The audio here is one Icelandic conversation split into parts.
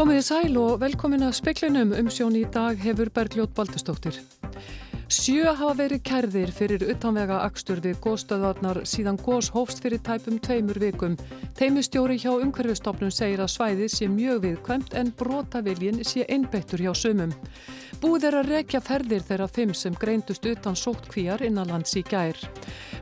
Komiði sæl og velkomin að speklinum um sjón í dag hefur Bergljót Baldustóttir. Sjö hafa verið kærðir fyrir utanvega akstur við góðstöðarnar síðan góðs hófst fyrir tæpum tveimur vikum. Teimistjóri hjá umhverfistofnun segir að svæðið sé mjög viðkvæmt en brotaviljin sé einbettur hjá sumum. Búið er að rekja ferðir þeirra fimm sem greindust utan sótt kvíjar innanlands í gær.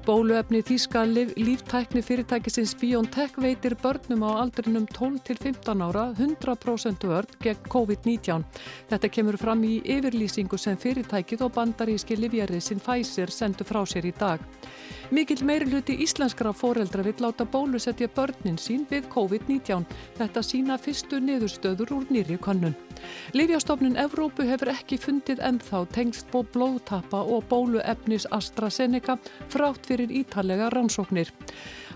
Bóluefni Þíska líftækni fyrirtækisins BioNTech veitir börnum á aldrinum 12 til 15 ára 100% vörn gegn COVID-19. Þetta kemur fram í yfirlýsingu sem fyrirtækið og bandaríski livjarið sinn Pfizer sendu frá sér í dag. Mikill meirluti íslenskra foreldra vill láta bólusetja börnin sín við COVID-19. Þetta sína fyrstu niðurstöður úr nýri kannun. Livjastofnun Evrópu hefur ekki fundið ennþá tengst bó blóðtappa og bóluefnis AstraZeneca frátt fyrir ítalega rannsóknir.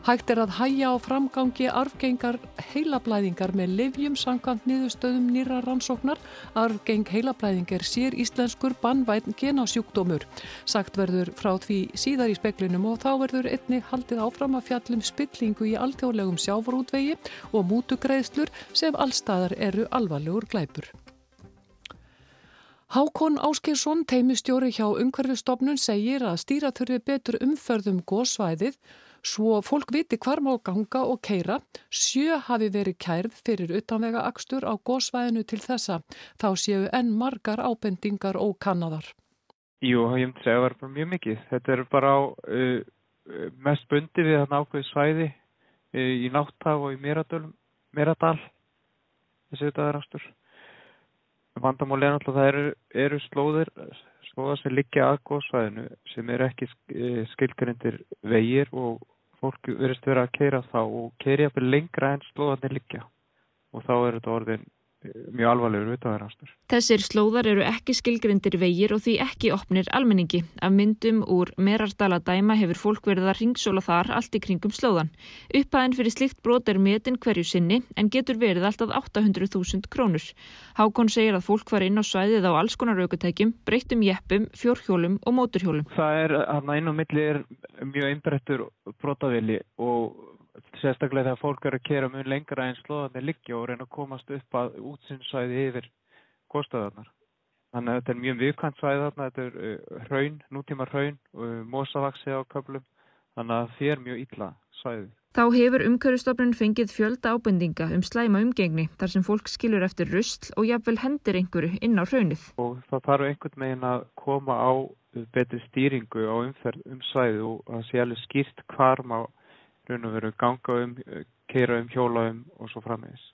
Hægt er að hæja á framgangi arfgengar heilablæðingar með livjum sangkvæmt niðurstöðum nýra rannsóknar. Arfgeng heilablæðing er sér íslenskur bannvæn genásjúkdómur. Sagt verður frá því síðar í speklinum og þá verður einni haldið áfram að fjallum spillingu í alþjóðlegum sjávarútvegi og mútugreðslur sem allstaðar eru alvarlegur glæpur. Hákon Áskilsson, teimistjóri hjá umhverfustofnun, segir að stýra þurfi betur umförðum góðsvæðið Svo fólk viti hvar má ganga og keira, sjö hafi verið kærð fyrir utanvega akstur á gósvæðinu til þessa. Þá séu enn margar ábendingar og kannadar. Jú, ég myndi segja að það var bara mjög mikið. Þetta er bara á uh, mest bundi við þann ákveði svæði uh, í Náttaf og í Miradal, þessi utaðarastur. Vandamál er náttúrulega að það eru, eru slóðir, slóðar sem liggja að góðsvæðinu sem eru ekki uh, skilgrindir vegir og fólk verist verið að keira þá og keiri jafnvel lengra en slóðanir liggja. Og þá er þetta orðin mjög alvarlegur vitaðarastur. Þessir slóðar eru ekki skilgrindir vegir og því ekki opnir almenningi. Af myndum úr Merardala dæma hefur fólk verið að ringsóla þar allt í kringum slóðan. Upphæðin fyrir slikt brot er metin hverju sinni en getur verið alltaf 800.000 krónur. Hákon segir að fólk var inn á svæðið á alls konar aukutækjum, breyttum jeppum, fjórhjólum og móturhjólum. Það er, hann inn á milli er mjög einbrettur brotavili og sérstaklega þegar fólk er að kera mjög lengra en slóðanir liggja og reyna að komast upp að útsinsvæði yfir góðstöðarnar. Þannig að þetta er mjög viðkvæmt svæði þarna, þetta er uh, hraun, nútíma hraun, uh, mósavaksi á köflum, þannig að er mjög illa svæði. Þá hefur umhverfstofnun fengið fjölda ábendinga um slæma umgengni þar sem fólk skilur eftir rustl og jafnvel hendir einhverju inn á hraunið. Og það þarf einhvern veginn að koma á betri stýringu á umferð um svæði og það sé alveg skýrt hvarm á raun og veru ganga um, keira um, hjóla um og svo frammeðis.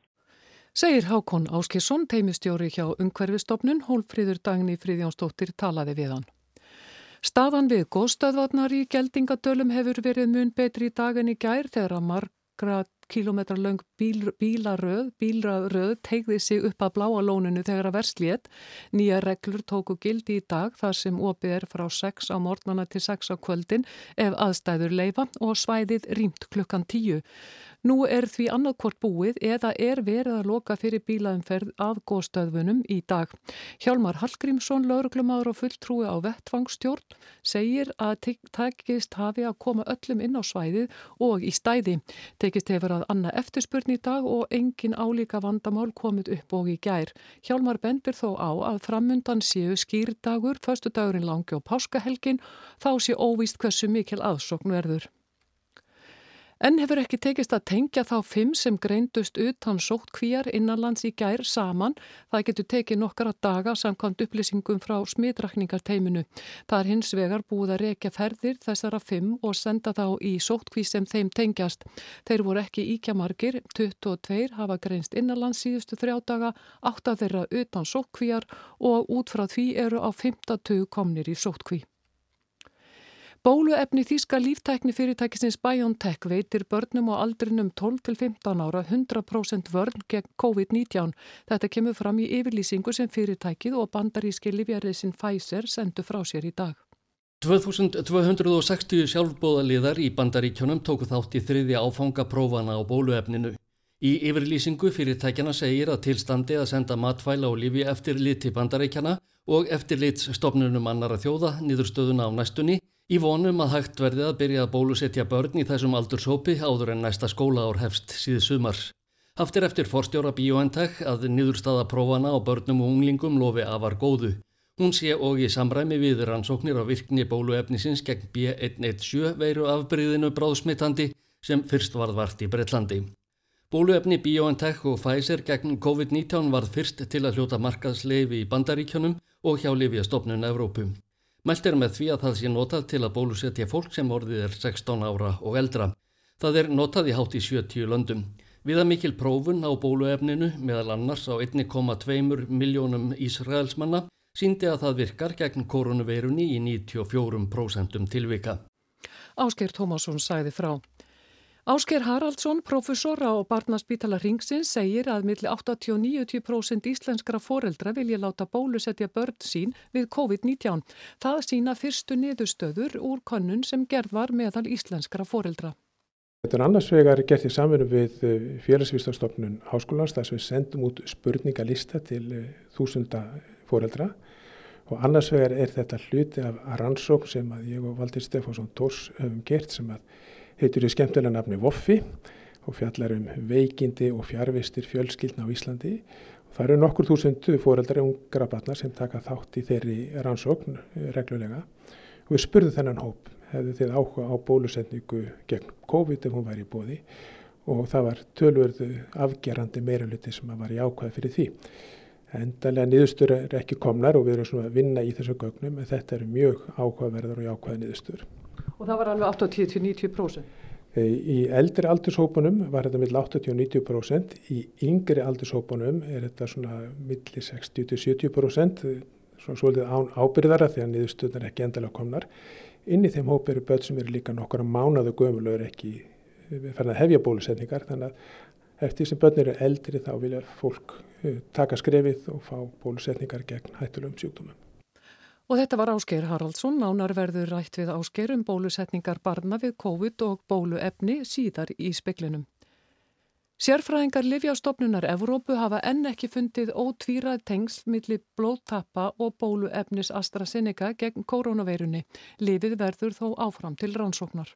Segir Hákon Áskesson, teimistjóri hjá Ungverfistofnun, Hólfríður Dagni Fríðjónsdóttir talaði við hann. Staðan við góðstöðvarnar í geldingadölum hefur verið mun betri í dag en í gær þegar að margra kilometrar lang bíl, bílaröð, bílaröð tegði sig upp að bláa lóninu þegar að versliðt. Nýja reglur tóku gildi í dag þar sem opið er frá 6 á morgnana til 6 á kvöldin ef aðstæður leifa og svæðið rýmt klukkan 10. Nú er því annarkort búið eða er verið að loka fyrir bílaumferð af góðstöðvunum í dag. Hjálmar Hallgrímsson, lauruglumadur og fulltrúi á vettfangstjórn, segir að tekist hafi að koma öllum inn á svæðið og í stæði. Tekist hefur að anna eftirspurn í dag og engin álíka vandamál komið upp og í gær. Hjálmar bendir þó á að framundan séu skýrdagur, förstu dagurinn langi og páskahelgin, þá sé óvíst hversu mikil aðsokn verður. En hefur ekki tekist að tengja þá fimm sem greindust utan sótt kvíjar innanlands í gær saman. Það getur tekið nokkara daga samkvæmt upplýsingum frá smitrakningarteiminu. Það er hins vegar búið að rekja ferðir þessara fimm og senda þá í sótt kví sem þeim tengjast. Þeir voru ekki íkja margir, 22 hafa greinst innanlands síðustu þrjá daga, 8 þeirra utan sótt kvíjar og út frá því eru á 50 komnir í sótt kví. Bóluefni Þíska líftækni fyrirtækisins BioNTech veitir börnum á aldrinum 12-15 ára 100% vörn gegn COVID-19. Þetta kemur fram í yfirlýsingu sem fyrirtækið og bandaríski livjariðsinn Pfizer sendu frá sér í dag. 2260 sjálfbóðaliðar í bandaríkjónum tóku þátt í þriði áfanga prófana á bóluefninu. Í yfirlýsingu fyrirtækjana segir að tilstandi að senda matfæla og lifi eftir liti bandaríkjana og eftir litsstofnunum annara þjóða niðurstöðuna á næstunni Í vonum að hægt verði að byrja að bólusetja börn í þessum aldurshópi áður en næsta skóla ár hefst síðu sumar. Haftir eftir forstjóra BioNTech að niðurstaða prófana á börnum og unglingum lofi afar góðu. Hún sé og í samræmi við rannsóknir á virkni bóluefnisins gegn B117 veiru afbríðinu bráðsmittandi sem fyrst varð vart í Breitlandi. Bóluefni BioNTech og Pfizer gegn COVID-19 varð fyrst til að hljóta markaðsleifi í bandaríkjónum og hjá Livjastofnun Evrópu. Mælt er með því að það sé notað til að bólusetja fólk sem orðið er 16 ára og eldra. Það er notað í hátt í 70 löndum. Viða mikil prófun á bóluefninu meðal annars á 1,2 miljónum Ísraelsmanna síndi að það virkar gegn koronaveirunni í 94% tilvika. Ásker Tómasson sæði frá. Ásker Haraldsson, professor á Barnaspítala Ringsins, segir að milli 80-90% íslenskra foreldra vilja láta bólusetja börn sín við COVID-19. Það sína fyrstu niðurstöður úr konnun sem gerð var meðal íslenskra foreldra. Þetta er annars vegar gert í samverðu við eh, félagsvísastofnun háskólans þar sem við sendum út spurningalista til eh, þúsunda foreldra og annars vegar er þetta hluti af rannsókn sem að ég og Valdir Stefánsson Tórs höfum gert sem að heitur í skemmtilega nafni Voffi og fjallar um veikindi og fjárvistir fjölskyldna á Íslandi. Það eru nokkur þúsundu fóreldrar og ungra batnar sem taka þátt í þeirri rannsókn eh, reglulega og við spurðum þennan hóp, hefðu þið áhuga á bólusetningu gegn COVID ef hún væri í bóði og það var tölverðu afgerandi meiraluti sem var í ákvæði fyrir því. Endalega niðurstur er ekki komnar og við erum svona að vinna í þessu gögnum en þetta eru mjög áhugaverðar og jákvæði niðurstur. Og það var alveg 80-90%? Í eldri aldurshópunum var þetta mill 80-90%, í yngri aldurshópunum er þetta svona milli 60-70%, svona svolítið án ábyrðara því að niðursturnar er ekki endalega komnar. Inn í þeim hóp eru börn sem eru líka nokkara mánaðu gömul og eru ekki fann að hefja bólusetningar þannig að eftir sem börn eru eldri þá vilja fólk Eh, taka skrefið og fá bólusetningar gegn hættulegum sjúkdómum. Og þetta var Ásker Haraldsson, nánarverður rætt við Ásker um bólusetningar barna við COVID og bóluefni síðar í speklinum. Sérfræðingar Livjástofnunar Evrópu hafa enn ekki fundið ótvíra tengsl millir blóttappa og bóluefnis AstraZeneca gegn koronaveirunni. Livið verður þó áfram til rannsóknar.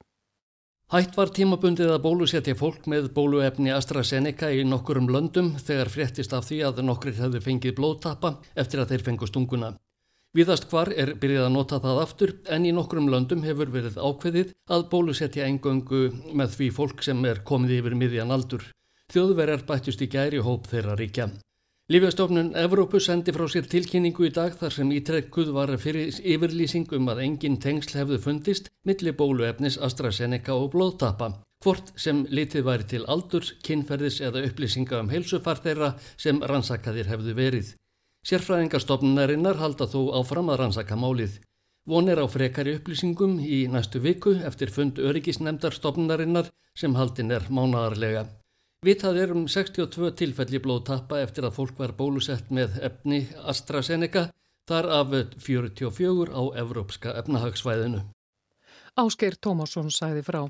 Hætt var tímabundið að bólusetja fólk með bóluefni AstraZeneca í nokkurum löndum þegar fréttist af því að nokkur hefðu fengið blóttappa eftir að þeir fengu stunguna. Víðast hvar er byrjið að nota það aftur en í nokkurum löndum hefur verið ákveðið að bólusetja engöngu með því fólk sem er komið yfir miðjan aldur. Þjóðverjar bættust í gæri hóp þeirra ríkja. Lífjastofnun Evrópu sendi frá sér tilkynningu í dag þar sem ítrekkuð var fyrir yfirlýsing um að engin tengsl hefðu fundist millir bóluefnis AstraZeneca og blóðtappa, hvort sem litið væri til aldurs, kynferðis eða upplýsinga um heilsufar þeirra sem rannsakaðir hefðu verið. Sérfræðingarstofnunarinnar halda þó áfram að rannsaka málið. Von er á frekari upplýsingum í næstu viku eftir fund öryggisnemdar stofnunarinnar sem haldin er mánadarlega. Vitað er um 62 tilfelli blóðtappa eftir að fólk var bólusett með efni AstraZeneca, þar af 44 á evrópska efnahagsvæðinu. Ásgeir Tómasson sæði frá.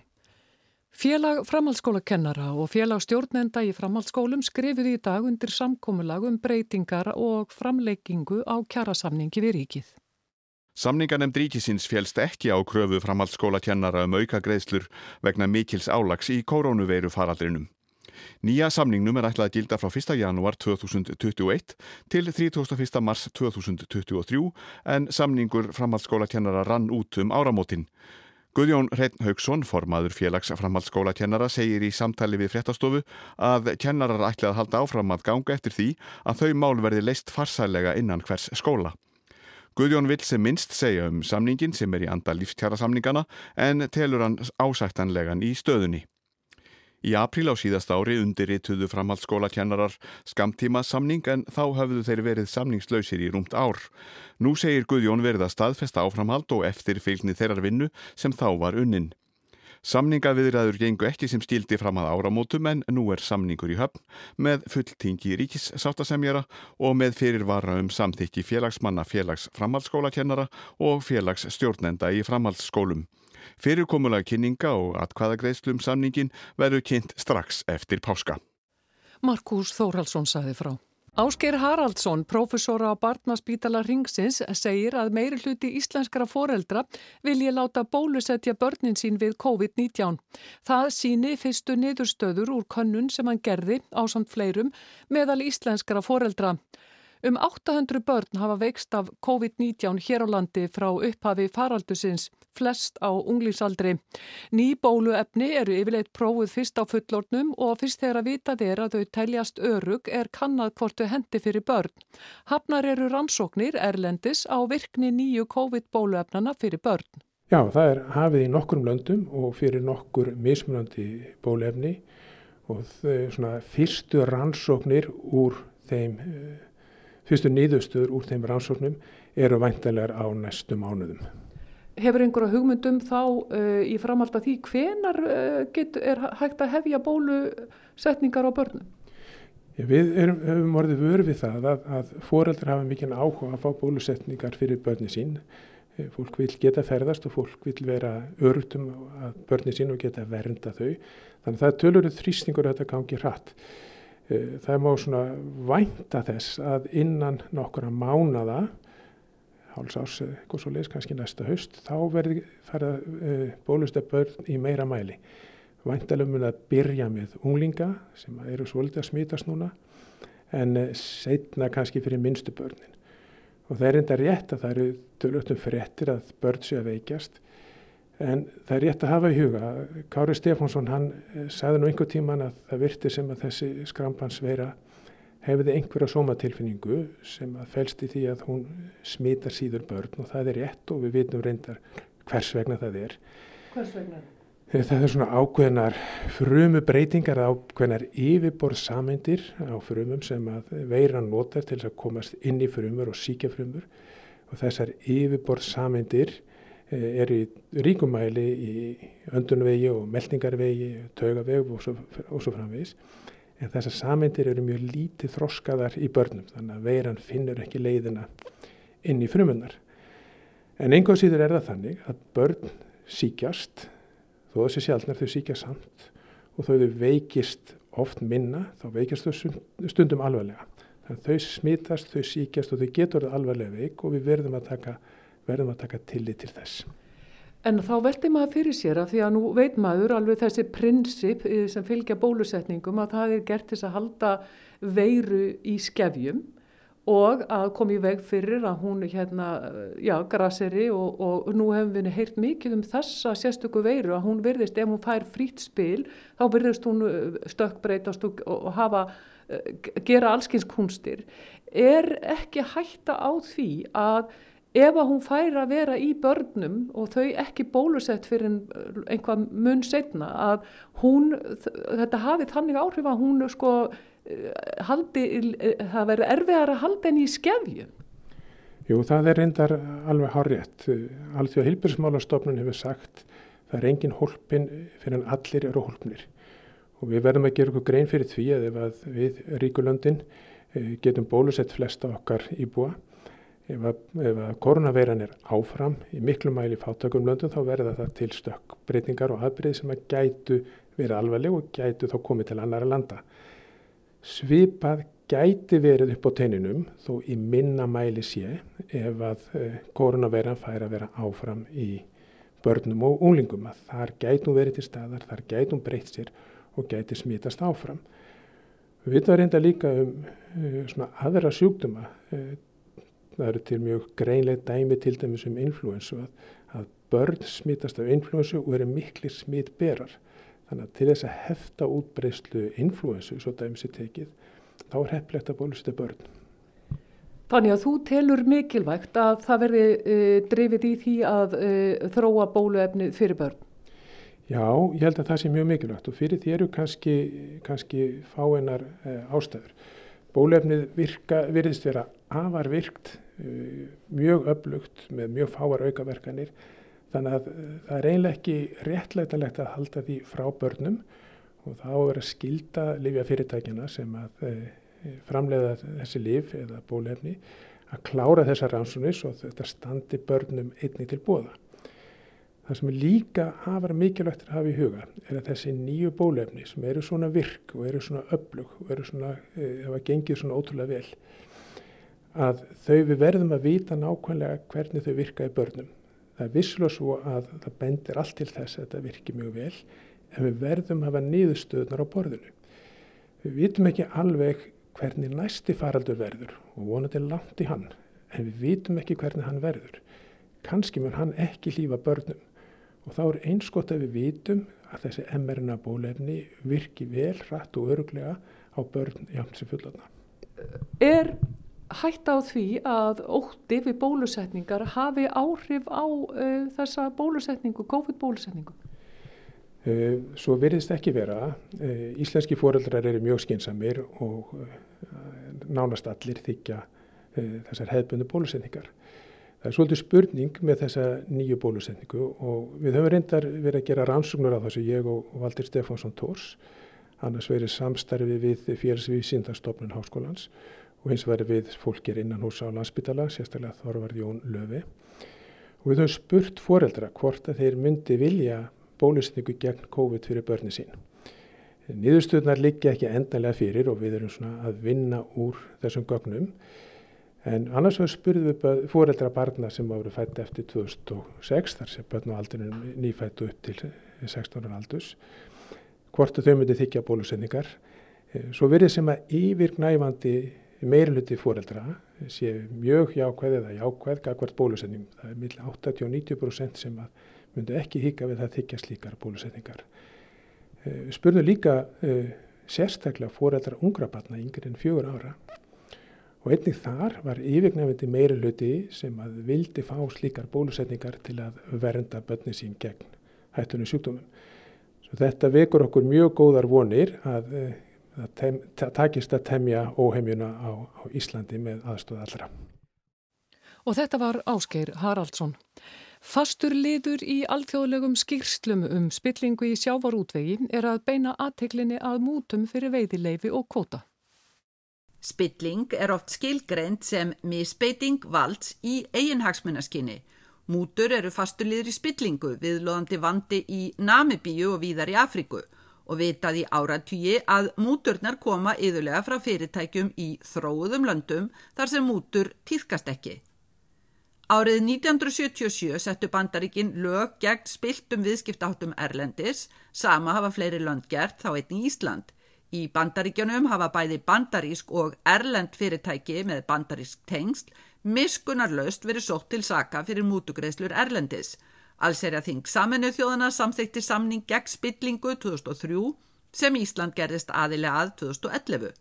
Félag framhaldsskólakennara og félag stjórnenda í framhaldsskólum skrifið í dag undir samkómulag um breytingar og framleikingu á kjærasamningi við ríkið. Samningarnemnd ríkisins félst ekki á kröfu framhaldsskólakennara um auka greiðslur vegna mikils álags í koronaveiru faraldrinum. Nýja samningnum er ætlað að gilda frá 1. janúar 2021 til 31. mars 2023 en samningur framhaldsskólakennara rann út um áramótin. Guðjón Hreitn Haugsson, formaður félags framhaldsskólakennara, segir í samtali við fréttastofu að kennarar ætla að halda áfram að ganga eftir því að þau mál verði leist farsælega innan hvers skóla. Guðjón vil sem minnst segja um samningin sem er í anda lífstjara samningana en telur hann ásættanlegan í stöðunni. Í apríl á síðast ári undirrituðu framhaldsskólakennarar skamtíma samning en þá hafðu þeir verið samningslausir í rúmt ár. Nú segir Guðjón verið að staðfesta áframhald og eftir fylgni þeirrar vinnu sem þá var unnin. Samningaviðræður gengu ekki sem stíldi fram að áramótum en nú er samningur í höfn með fulltingi ríkissáttasemjara og með fyrirvara um samþykki félagsmanna félags framhaldsskólakennara og félags stjórnenda í framhaldsskólum. Fyrirkomulega kynninga og atkvaðagreðslum samningin verður kynnt strax eftir páska. Markus Þórhalsson saði frá. Ásker Haraldsson, profesora á Barnaspítala Ringsins, segir að meiri hluti íslenskara foreldra vilji láta bólusetja börnin sín við COVID-19. Það síni fyrstu niðurstöður úr könnun sem hann gerði á samt fleirum meðal íslenskara foreldra. Um 800 börn hafa veikst af COVID-19 hér á landi frá upphafi faraldusins, flest á unglísaldri. Ný bóluefni eru yfirleitt prófuð fyrst á fullornum og fyrst þegar að vitað er að þau teljast örug er kannad hvort þau hendi fyrir börn. Hafnar eru rannsóknir erlendis á virkni nýju COVID-bóluefnana fyrir börn. Já, það er hafið í nokkurum löndum og fyrir nokkur mismunandi bóluefni og þau fyrstu rannsóknir úr þeim fyrstu nýðustur úr þeim rannsóknum eru væntilegar á næstu mánuðum. Hefur einhverja hugmyndum þá uh, í framhald að því hvenar uh, get, er hægt að hefja bólusetningar á börnum? Ja, við erum, hefum orðið vörð við það að, að foreldrar hafa mikinn áhuga að fá bólusetningar fyrir börni sín. Eh, fólk vil geta ferðast og fólk vil vera örutum að börni sín og geta vernda þau. Þannig að það tölurinn þrýstingur að þetta gangi hratt. Eh, það má svona vænta þess að innan nokkura mánada, háls ás eitthvað svo leiðis kannski næsta haust, þá verði fara uh, bólusta börn í meira mæli. Væntalega mun að byrja með unglinga sem eru svolítið að smítast núna en uh, setna kannski fyrir minnstu börnin. Og það er enda rétt að það eru tölvöldum fréttir að börn sé að veikjast En það er rétt að hafa í huga. Kári Stefánsson hann eh, sagði nú einhver tíman að það virti sem að þessi skrampansveira hefði einhverja sómatilfinningu sem að fælst í því að hún smitar síður börn og það er rétt og við vitum reyndar hvers vegna það er. Hvers vegna? Eh, það er svona ákveðnar frumu breytingar, ákveðnar yfirborð sameindir á frumum sem að veiran notar til að komast inn í frumur og síkja frumur og þessar yfirborð sameindir Eh, er í ríkumæli í öndunvegi og meldingarvegi, taugaveg og svo, og svo framvegis. En þessar sameindir eru mjög lítið þroskaðar í börnum þannig að veiran finnur ekki leiðina inn í frumunnar. En einhvað síður er það þannig að börn síkjast, þó þessi sjálfnar þau síkja samt og þau veikist oft minna, þá veikist þau stundum alvarlega. Þannig að þau smitast, þau síkjast og þau getur alvarlega veik og við verðum að taka verðum að taka tillit til þess. En þá veldi maður fyrir sér að því að nú veit maður alveg þessi prinsip eh, sem fylgja bólusetningum að það er gert til að halda veiru í skefjum og að koma í veg fyrir að hún hérna, já, graseri og, og nú hefum við heyrt mikið um þessa sérstöku veiru að hún virðist, ef hún fær frít spil, þá virðist hún eh, stökkbreytast og, og hafa, eh, gera allskins kunstir. Er ekki hætta á því að ef að hún fær að vera í börnum og þau ekki bólusett fyrir einhvað mun setna að hún, þetta hafi þannig áhrif að hún sko eh, haldi, eh, það verður erfiðar að halda henni í skefju. Jú, það er reyndar alveg hárétt. Alþjóða Hilbjörnsmálastofnun hefur sagt það er engin hólpin fyrir en allir eru hólpnir. Og við verðum að gera okkur grein fyrir því að ef að við Ríkulöndin eh, getum bólusett flesta okkar íbúa ef að, að koronaveiran er áfram í miklu mæli fátökum löndum þá verða það til stökk breytingar og aðbreyð sem að gætu verið alvarleg og gætu þá komið til annara landa. Svipað gæti verið upp á teininum þó í minna mæli sé ef að eh, koronaveiran fær að vera áfram í börnum og unglingum að þar gætum verið til staðar, þar gætum breytt sér og gæti smítast áfram. Við veitum reynda líka um uh, aðra sjúkduma, uh, það eru til mjög greinlega dæmi til dæmis um influensu að, að börn smittast af influensu og eru miklu smittberar. Þannig að til þess að hefta útbreyslu influensu, svo dæmis er tekið, þá er hefðlegt að bólusta börn. Þannig að þú telur mikilvægt að það verði e, drifið í því að e, þróa bóluefni fyrir börn? Já, ég held að það sé mjög mikilvægt og fyrir því eru kannski, kannski fáinnar e, ástæður. Bólefnið virka, virðist vera afar virkt, eh, mjög öflugt með mjög fáar aukaverkanir þannig að eh, það er eiginlega ekki réttlætanlegt að halda því frá börnum og þá er að skilda lifja fyrirtækjana sem að eh, framleiða þessi lif eða bólefni að klára þessar rannsónis og þetta standi börnum einni til bóða. Það sem er líka afar mikilvægt að hafa í huga er að þessi nýju bólefni sem eru svona virk og eru svona öflug og eru svona, hafa gengið svona ótrúlega vel, að þau við verðum að vita nákvæmlega hvernig þau virka í börnum. Það er visslega svo að það bendir allt til þess að þetta virki mjög vel en við verðum að hafa niðurstöðnar á borðinu. Við vitum ekki alveg hvernig næsti faraldur verður og vonandi langt í hann en við vitum ekki hvernig hann verður. Kanski mun hann ekki lífa börnum og þá er einskott að við vitum að þessi mRNA bólefni virki vel, rætt og öruglega á börn jafn sem fullarna. Er hægt á því að ótti við bólusetningar hafi áhrif á uh, þessa bólusetningu, COVID-bólusetningu? Uh, svo virðist ekki vera. Uh, íslenski fóreldrar eru mjög skinsamir og nánast allir þykja þessar hefðbundu bólusetningar. Það er svolítið spurning með þessa nýju bólusetningu og við höfum reyndar verið að gera rannsóknur á þessu ég og Valdir Stefánsson Tórs annars verið samstarfi við félagsvið síndarstofnun háskólans og hins verið við fólkir innan hús á landsbytala, sérstaklega Þorvar Jón Löfi og við höfum spurt foreldra hvort að þeir myndi vilja bólusetningu gegn COVID fyrir börni sín. Niðurstöðnar liggja ekki endanlega fyrir og við erum svona að vinna úr þessum gögnum En annars var spurðum við fóreldra barna sem voru fætt eftir 2006, þar sem börn á aldrinum nýfættu upp til 16 ára aldurs, hvort þau myndi þykja bólusendingar. Eh, svo verið sem að yfirgnæfandi meirluti fóreldra sé mjög jákvæð eða jákvæð gagvart bólusending. Það er millir 80-90% sem myndi ekki hika við það þykja slíkar bólusendingar. Eh, spurðum líka uh, sérstaklega fóreldra ungra barna yngre en fjögur ára Og einnig þar var yfirgnefindi meiri hluti sem að vildi fá slíkar bólusetningar til að vernda börni sín gegn hættunum sjúkdómum. Svo þetta vekur okkur mjög góðar vonir að það takist að temja óheimjuna á, á Íslandi með aðstóð allra. Og þetta var Ásgeir Haraldsson. Fastur liður í alþjóðlegum skýrslum um spillingu í sjávarútvegi er að beina aðteklinni að mútum fyrir veiðileifi og kvota. Spilling er oft skilgreynd sem misbeiting valds í eiginhagsmunaskinni. Mútur eru fasturliður í spillingu viðlóðandi vandi í Namibíu og víðar í Afriku og vitað í áratýji að múturnar koma yðurlega frá fyrirtækjum í þróðum löndum þar sem mútur týðkast ekki. Árið 1977 settu bandaríkin lög gegn spiltum viðskiptáttum Erlendis, sama hafa fleiri lönd gert þá einnig Ísland. Í bandaríkjunum hafa bæði bandarísk og erlend fyrirtæki með bandarísk tengsl miskunarlaust verið sótt til saka fyrir mútugreðslur erlendis. Alls er að þing saminu þjóðana samþykti samning gegn spillingu 2003 sem Ísland gerðist aðilega að 2011.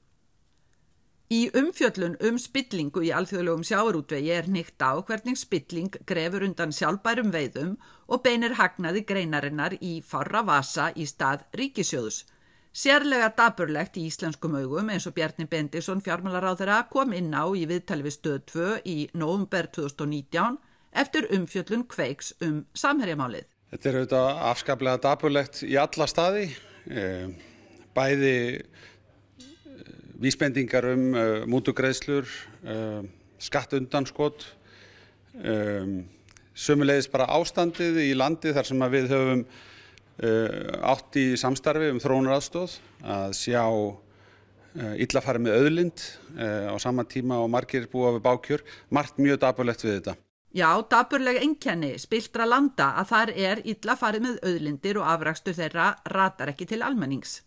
Í umfjöllun um spillingu í alþjóðlegum sjáarútvegi er nýtt á hvernig spilling grefur undan sjálfbærum veiðum og beinir hagnaði greinarinnar í farra vasa í stað ríkisjóðus. Sérlega daburlegt í íslenskum augum eins og Bjarni Bendisson fjármálaráðara kom inn á í viðtali við stöð 2 í nóvumber 2019 eftir umfjöllun kveiks um samherjamálið. Þetta er auðvitað afskaplega daburlegt í alla staði, eh, bæði eh, vísbendingar um eh, mútugreðslur, skattundanskot, sömulegis bara ástandið í landi þar sem við höfum átt í samstarfi um þróunaraðstóð að sjá illa farið með auðlind eh, á sama tíma og margir búa við bákjör, margt mjög daburlegt við þetta. Já, daburleg enkenni spiltra landa að þar er illa farið með auðlindir og afrakstur þeirra ratar ekki til almennings.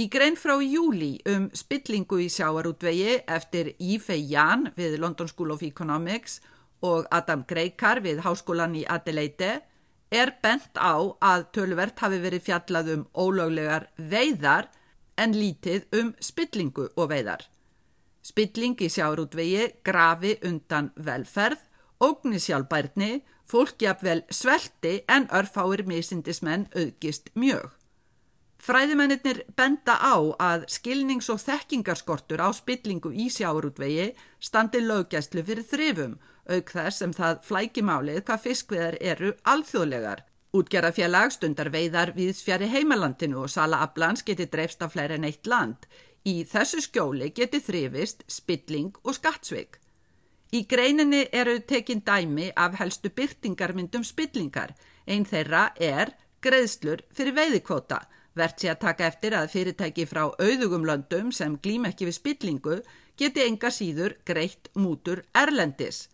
Í grein frá júli um spillingu í sjáarútvegi eftir Ífei Jan við London School of Economics og Adam Greikar við Háskólan í Adelaide er bent á að tölvert hafi verið fjallað um ólöglegar veiðar en lítið um spillingu og veiðar. Spilling í sjárútvegi grafi undan velferð, ógni sjálfbærni, fólkjafvel svelti en örfáir misindismenn auðgist mjög. Fræðimennir benda á að skilnings- og þekkingarskortur á spillingu í sjárútvegi standi löggæslu fyrir þrifum auk þess sem það flækimálið hvað fiskveðar eru alþjóðlegar. Útgerðafélag stundar veiðar við fjari heimalandinu og sala aflans geti dreifst af fleiri en eitt land. Í þessu skjóli geti þrifist spilling og skattsveik. Í greininni eru tekin dæmi af helstu byrtingarmyndum spillingar. Einn þeirra er greiðslur fyrir veiðikvota. Vert sé að taka eftir að fyrirtæki frá auðugum löndum sem glým ekki við spillingu geti enga síður greitt mútur erlendis.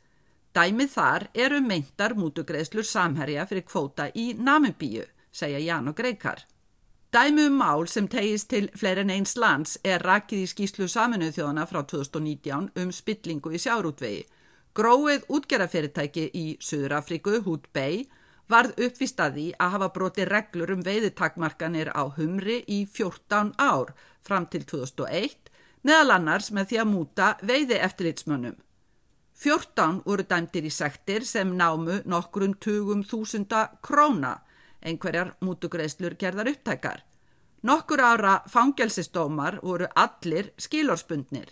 Dæmið þar eru meintar mútugreiðslur samherja fyrir kvota í Namibíu, segja Jan og Greikar. Dæmi um mál sem tegist til fleiri en eins lands er rakið í skýslu saminuð þjóðana frá 2019 um spillingu í sjárútvegi. Gróið útgerðafyrirtæki í Suðurafriku, Hút Bay, varð uppvist að því að hafa broti reglur um veiðitakmarkanir á humri í 14 ár fram til 2001 meðal annars með því að múta veiði eftirlitsmönnum. 14 voru dæmtir í sektir sem námu nokkrun tugum þúsunda króna, einhverjar mútugreislur gerðar upptækar. Nokkur ára fangelsistómar voru allir skilorspundnir.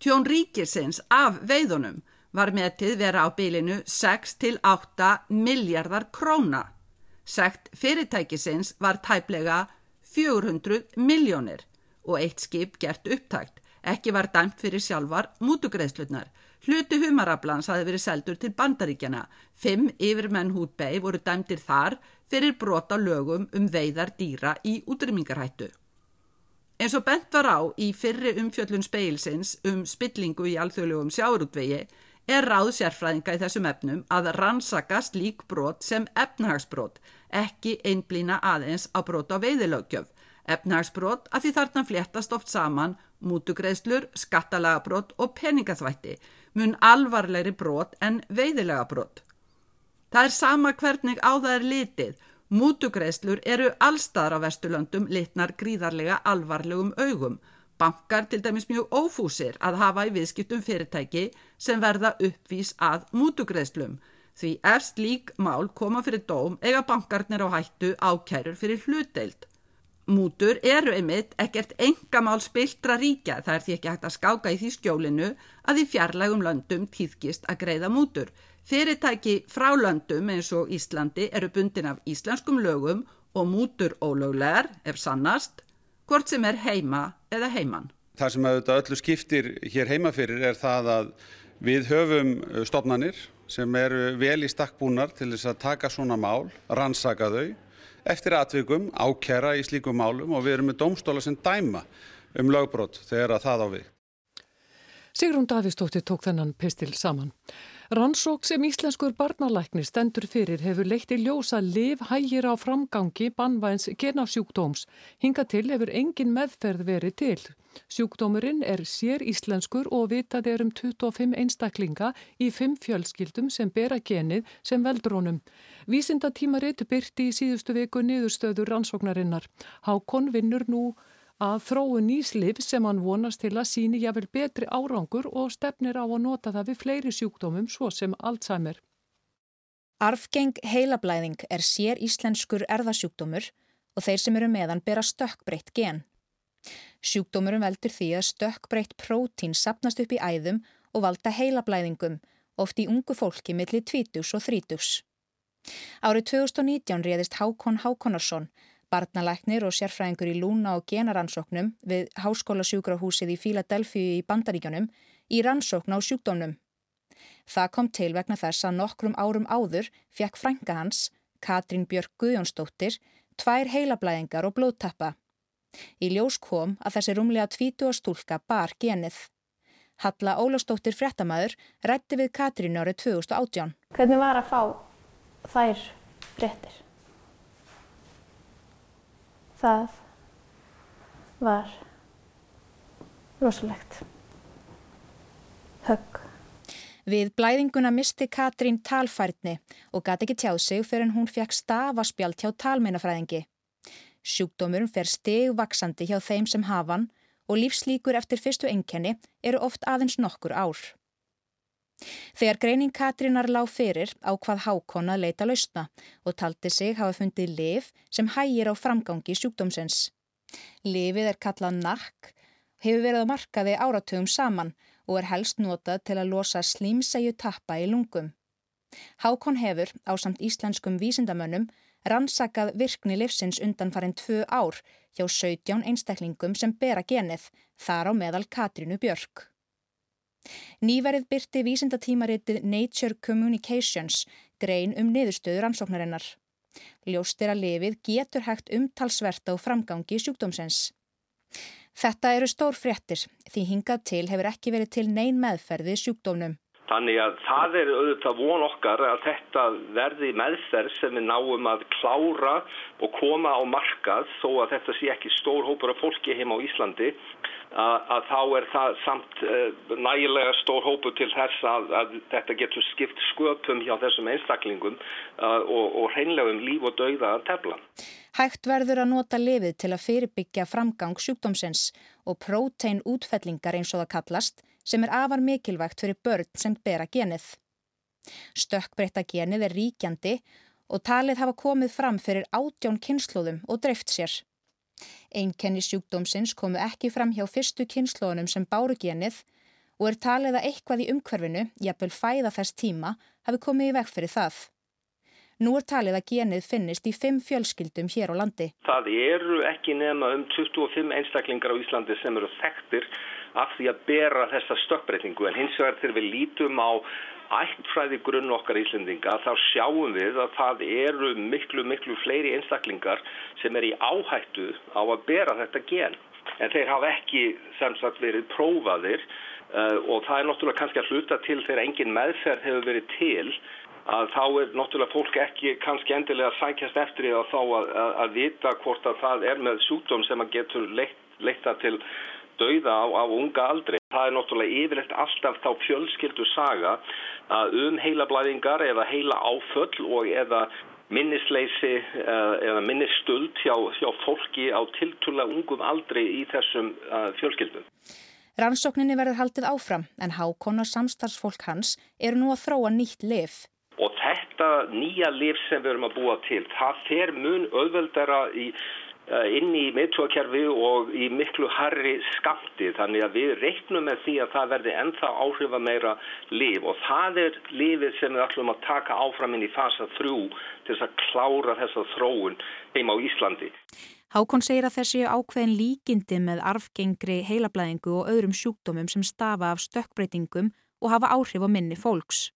Tjón ríkisins af veiðunum var metið vera á bylinu 6 til 8 miljardar króna. Sekt fyrirtækisins var tæplega 400 miljónir og eitt skip gert upptækt. Ekki var dæmt fyrir sjálfar mútugreðslutnar. Hluti humarablans hafi verið seldur til bandaríkjana. Fimm yfirmenn hútbei voru dæmtir þar fyrir brota lögum um veiðar dýra í útrymmingarhættu. Eins og bent var á í fyrri umfjöllun speilsins um spillingu í alþjóðlegum sjáurútvegi er ráð sérfræðinga í þessum efnum að rannsakast lík brot sem efnahagsbrot, ekki einblýna aðeins á brot á veiðilögjöf. Efnahagsbrot að því þarna fléttast oft saman mútugreðslur, skattalagabrot og peningaþvætti, mun alvarlegri brot en veiðilega brot. Það er sama hvernig á það er litið. Mútugreðslur eru allstaðar á Vesturlöndum litnar gríðarlega alvarlegum augum. Bankar til dæmis mjög ófúsir að hafa í viðskiptum fyrirtæki sem verða uppvís að mútugreðslum. Því erst lík mál koma fyrir dóm eiga bankarnir á hættu ákærur fyrir hlutdeild. Mútur eru einmitt ekkert engamál spiltra ríkja það er því ekki hægt að skáka í því skjólinu að í fjarlægum löndum týðkist að greiða mútur. Fyrirtæki frá löndum eins og Íslandi eru bundin af íslenskum lögum og mútur ólöglegar ef sannast, hvort sem er heima eða heiman. Það sem auðvitað öllu skiptir hér heima fyrir er það að við höfum stopnanir sem eru vel í stakkbúnar til þess að taka svona mál, rannsaka þau eftir atvikum ákjæra í slíkum málum og við erum með domstóla sem dæma um lögbrot þegar að það á við. Sigrún Davísdóttir tók þennan pistil saman. Rannsók sem íslenskur barnalæknir stendur fyrir hefur leitt í ljósa liv hægir á framgangi bannvæns genasjúkdóms. Hinga til hefur engin meðferð verið til. Sjúkdómurinn er sér íslenskur og vitað er um 25 einstaklinga í 5 fjölskyldum sem bera genið sem veldur honum. Vísinda tímaritt byrti í síðustu viku niðurstöður rannsóknarinnar. Hákon vinnur nú að þróu nýslif sem hann vonast til að síni jáfnvel betri árangur og stefnir á að nota það við fleiri sjúkdómum svo sem Alzheimer. Arfgeng heilablæðing er sér íslenskur erðasjúkdómur og þeir sem eru meðan bera stökkbreytt gen. Sjúkdómurum veldur því að stökkbreytt prótín sapnast upp í æðum og valda heilablæðingum, oft í ungu fólki millir 20 og 30. Árið 2019 réðist Hákon Hákonarsson barnalæknir og sérfræðingur í lúna og genaransóknum við Háskólasjúkrahúsið í Fíladelfíu í Bandaríkjónum í rannsókn á sjúkdómnum. Það kom til vegna þess að nokkrum árum áður fekk frænga hans, Katrín Björk Guðjónsdóttir, tvær heilablæðingar og blóðtappa. Í ljós kom að þessi rúmlega 20 stúlka bar genið. Halla Ólástóttir frettamæður rætti við Katrín árið 2018. Hvernig var að fá þær frettir? Það var rosalegt högg. Við blæðinguna misti Katrín talfærni og gati ekki tjáð sig fyrir hún fekk stafaspjald hjá talmeinafræðingi. Sjúkdómurum fer stegvaksandi hjá þeim sem hafan og lífslíkur eftir fyrstu enkenni eru oft aðeins nokkur ár. Þegar greining Katrínar lág fyrir á hvað hákon að leita lausna og taldi sig hafa fundið liv sem hægir á framgangi sjúkdómsins. Livið er kallað nakk, hefur verið á markaði áratugum saman og er helst notað til að losa slímsæju tappa í lungum. Hákon hefur á samt íslenskum vísindamönnum rannsakað virkni livsins undan farin tvö ár hjá 17 einstaklingum sem bera genið, þar á meðal Katrínu Björk. Nýverið byrti vísindatímaritið Nature Communications grein um niðurstöður ansóknarinnar. Ljóstir að lifið getur hægt umtalsvert á framgangi sjúkdómsins. Þetta eru stór fréttir því hingað til hefur ekki verið til neyn meðferði sjúkdómnum. Þannig að það er auðvitað von okkar að þetta verði meðferð sem við náum að klára og koma á markað þó að þetta sé ekki stór hópur af fólki heim á Íslandi að, þá er það samt uh, nægilega stór hópur til þess að, að þetta getur skipt sköpum hjá þessum einstaklingum uh, og, og hreinlega um líf og dauða að tefla. Hægt verður að nota lifið til að fyrirbyggja framgang sjúkdómsins og prótein útfellingar eins og það kallast sem er afar mikilvægt fyrir börn sem bera genið. Stökkbreytta genið er ríkjandi og talið hafa komið fram fyrir átjón kynnslóðum og dreift sér. Einkenni sjúkdómsins komu ekki fram hjá fyrstu kynnslóðunum sem báru genið og er talið að eitthvað í umhverfinu, jafnvel fæða þess tíma, hafi komið í veg fyrir það. Nú er talið að genið finnist í fimm fjölskyldum hér á landi. Það eru ekki nema um 25 einstaklingar á Íslandi sem eru þekktir af því að bera þessa stökkbreytingu en hins vegar þegar við lítum á ættfræði grunn okkar íslendinga þá sjáum við að það eru miklu miklu fleiri einstaklingar sem er í áhættu á að bera þetta gen en þeir hafa ekki sem sagt verið prófaðir uh, og það er náttúrulega kannski að hluta til þegar engin meðferð hefur verið til að þá er náttúrulega fólk ekki kannski endilega að sækjast eftir því að þá að, að, að vita hvort að það er með sjúkdóm sem að getur leitt, leitta til dauða á, á unga aldri. Það er náttúrulega yfirlegt alltaf þá fjölskyldu saga að um heilablæðingar eða heila áföll og eða minnisleysi eh, eða minnistöld hjá, hjá fólki á tiltúrlega ungum aldri í þessum uh, fjölskyldum. Rannsókninni verður haldið áfram en hákonar samstarfsfólk hans eru nú að þróa nýtt lif. Og þetta nýja lif sem við erum að búa til, það fer mun öðvöldara í Eh, inn í meðtúakerfi og í miklu harri skamti þannig að við reiknum með því að það verði ennþá áhrifa meira liv og það er lifið sem við ætlum að taka áfram inn í fasa 3 til þess að klára þessa þróun heim á Íslandi. Hákon segir að þessi ákveðin líkindi með arfgengri heilablæðingu og öðrum sjúkdómum sem stafa af stökkbreytingum og hafa áhrif á minni fólks.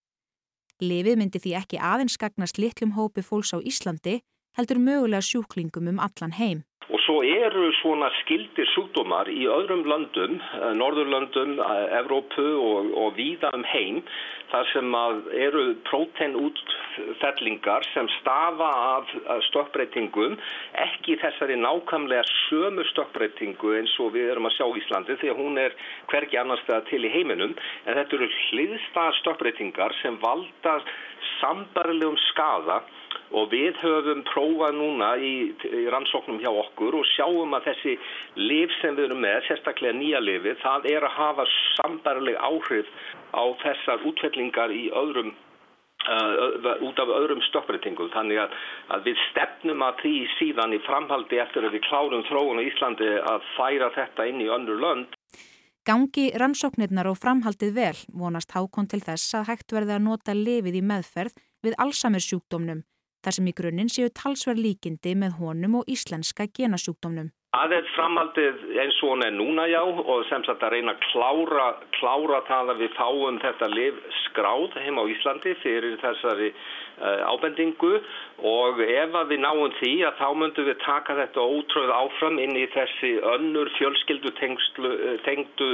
Lifið myndi því ekki aðeins skagnast litlum hópi fólks á Íslandi heldur mögulega sjúklingum um allan heim. Og svo eru svona skildir sjúkdómar í öðrum löndum, eh, Norðurlöndum, eh, Evrópu og, og víða um heim þar sem eru próteinútfellingar sem stafa af stokkbreytingum, ekki þessari nákvæmlega sömu stokkbreytingu eins og við erum að sjá í Íslandi því að hún er hverki annars þegar til í heiminum en þetta eru hliðstað stokkbreytingar sem valda sambarlegum skada og við höfum prófað núna í, í rannsóknum hjá okkur og sjáum að þessi liv sem við erum með, sérstaklega nýja lifi, það er að hafa sambarleg áhrif á þessar útfellingar í öðrum Uh, út af öðrum stoppbreytingum þannig að, að við stefnum að því síðan í framhaldi eftir að við klárum þróun á Íslandi að færa þetta inn í önnur lönd. Gangi rannsóknirnar og framhaldið vel vonast hákon til þess að hægt verði að nota lifið í meðferð við allsamir sjúkdómnum þar sem í grunninn séu talsverð líkindi með honum og íslenska genasjúkdómnum. Er framhaldið eins og hún er núna já og sem sagt að reyna að klára, klára það að við fáum þetta liv skráð heim á Íslandi fyrir þessari uh, ábendingu og ef við náum því að þá myndum við taka þetta ótröð áfram inn í þessi önnur fjölskyldu eh, tengdu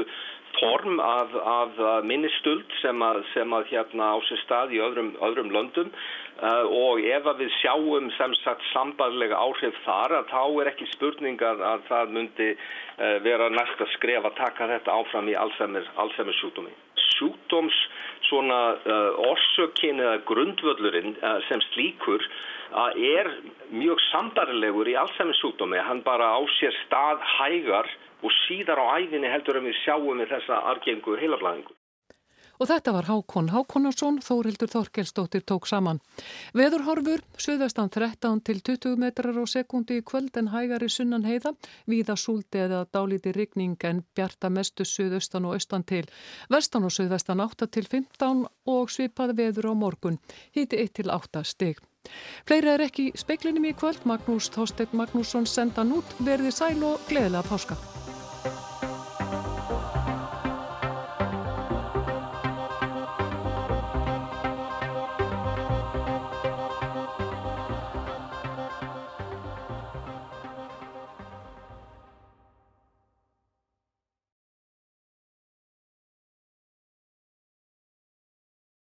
form af, af minnistöld sem að, sem að hérna á sér stað í öðrum, öðrum löndum uh, og ef að við sjáum sem sagt sambarlega áhrif þar að þá er ekki spurningar að það myndi uh, vera næsta skref að taka þetta áfram í Alzheimer sjúkdómi. Sjúkdóms svona uh, orsökin eða grundvöldurinn sem slíkur er mjög sambarlegur í Alzheimer sjúkdómi. Hann bara á sér stað hægar og síðar á æfinni heldur að við sjáum við þessa argengu heilablaðingu. Og þetta var Hákon Hákonarsson, Þórildur Þorkelsdóttir tók saman. Veðurhorfur, söðvestan 13 til 20 metrar á sekundi í kvöld en hægari sunnan heiða, víða súldi eða dálíti rigning en bjarta mestu söðaustan og austan til. Vestan og söðvestan 8 til 15 og svipaði veður á morgun, híti 1 til 8 stygg. Fleira er ekki speiklinum í kvöld, Magnús Þorstein Magnússon sendan út, verði sæl og gleðilega páska.